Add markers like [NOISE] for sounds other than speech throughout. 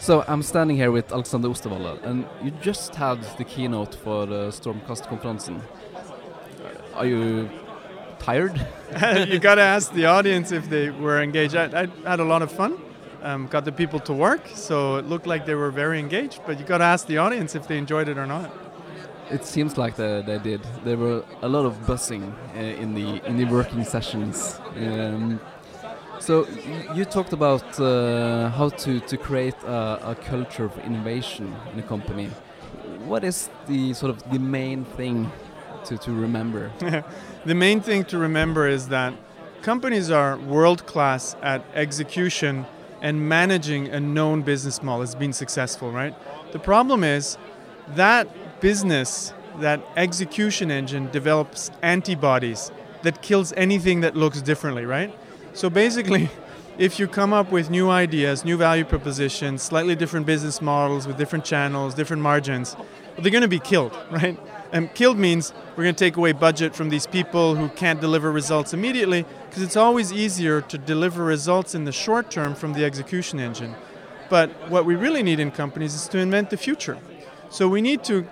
So I'm standing here with Alexander Osterwalder, and you just had the keynote for the Stormkast-konferensen. Are you tired? [LAUGHS] you got to ask the audience if they were engaged. I, I had a lot of fun. Um, got the people to work, so it looked like they were very engaged. But you got to ask the audience if they enjoyed it or not. It seems like they, they did. There were a lot of buzzing uh, in the in the working sessions. Um, so you talked about uh, how to to create a, a, culture of innovation in a company. What is the sort of the main thing to, to remember? [LAUGHS] the main thing to remember is that companies are world class at execution and managing a known business model has been successful, right? The problem is that business, that execution engine develops antibodies that kills anything that looks differently, right? So basically, [LAUGHS] if you come up with new ideas, new value propositions, slightly different business models with different channels, different margins, they're going to be killed, [LAUGHS] right? And killed means we're going to take away budget from these people who can't deliver results immediately because it's always easier to deliver results in the short term from the execution engine. But what we really need in companies is to invent the future. So we need to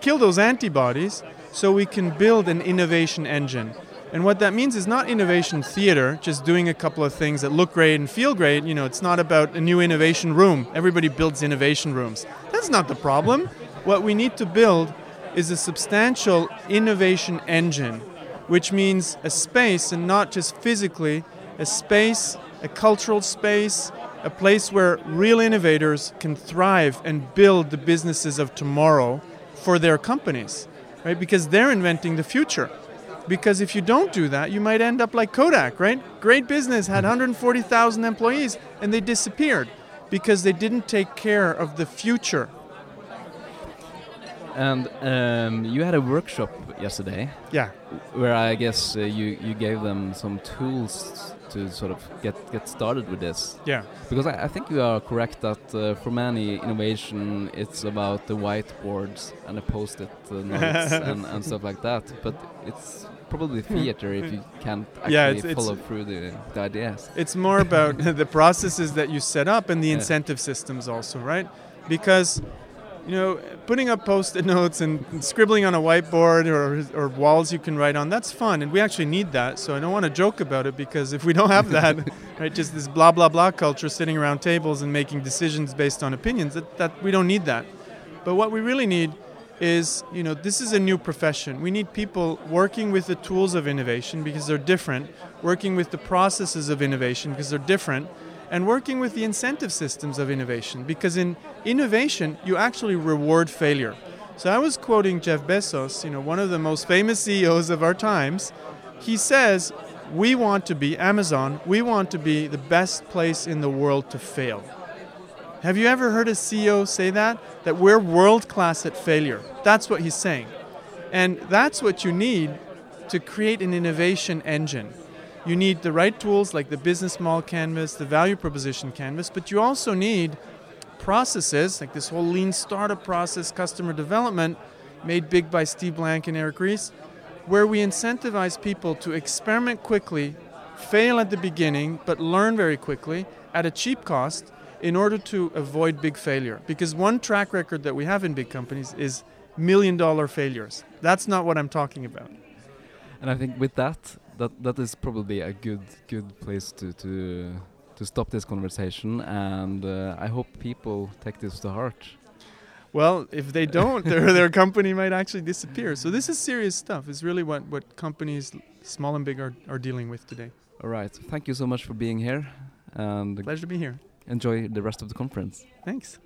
kill those antibodies so we can build an innovation engine. And what that means is not innovation theater, just doing a couple of things that look great and feel great. You know, it's not about a new innovation room. Everybody builds innovation rooms. That's not the problem. What we need to build is a substantial innovation engine, which means a space and not just physically, a space, a cultural space, a place where real innovators can thrive and build the businesses of tomorrow for their companies, right? Because they're inventing the future. Because if you don't do that, you might end up like Kodak, right? Great business had 140,000 employees and they disappeared because they didn't take care of the future and um, you had a workshop yesterday. Yeah. Where I guess uh, you you gave them some tools to sort of get get started with this. Yeah. Because I, I think you are correct that uh, for many innovation it's about the whiteboards and the post-it uh, notes [LAUGHS] and, and stuff like that. But it's probably [LAUGHS] theater if you can't actually yeah, it's, follow it's through the, the, ideas. It's more about [LAUGHS] the processes that you set up and the yeah. incentive systems also, right? Because you know, putting up post-it [LAUGHS] notes and scribbling on a whiteboard or, or walls you can write on, that's fun. And we actually need that. So I don't want to joke about it because if we don't have that, right, just this blah, blah, blah culture sitting around tables and making decisions based on opinions, that, that we don't need that. But what we really need is, you know, this is a new profession. We need people working with the tools of innovation because they're different, working with the processes of innovation because they're different, and working with the incentive systems of innovation because in innovation you actually reward failure. So I was quoting Jeff Bezos, you know, one of the most famous CEOs of our times. He says, "We want to be Amazon. We want to be the best place in the world to fail." Have you ever heard a CEO say that? That we're world class at failure. That's what he's saying. And that's what you need to create an innovation engine you need the right tools like the business model canvas, the value proposition canvas, but you also need processes like this whole lean startup process, customer development, made big by Steve Blank and Eric Ries, where we incentivize people to experiment quickly, fail at the beginning, but learn very quickly at a cheap cost in order to avoid big failure. Because one track record that we have in big companies is million dollar failures. That's not what I'm talking about. And I think with that, that that is probably a good good place to to to stop this conversation, and uh, I hope people take this to heart. Well, if they don't, their their company might actually disappear. So this is serious stuff. It's really what what companies, small and big, are are dealing with today. All right. Thank you so much for being here, and pleasure to be here. Enjoy the rest of the conference. Thanks.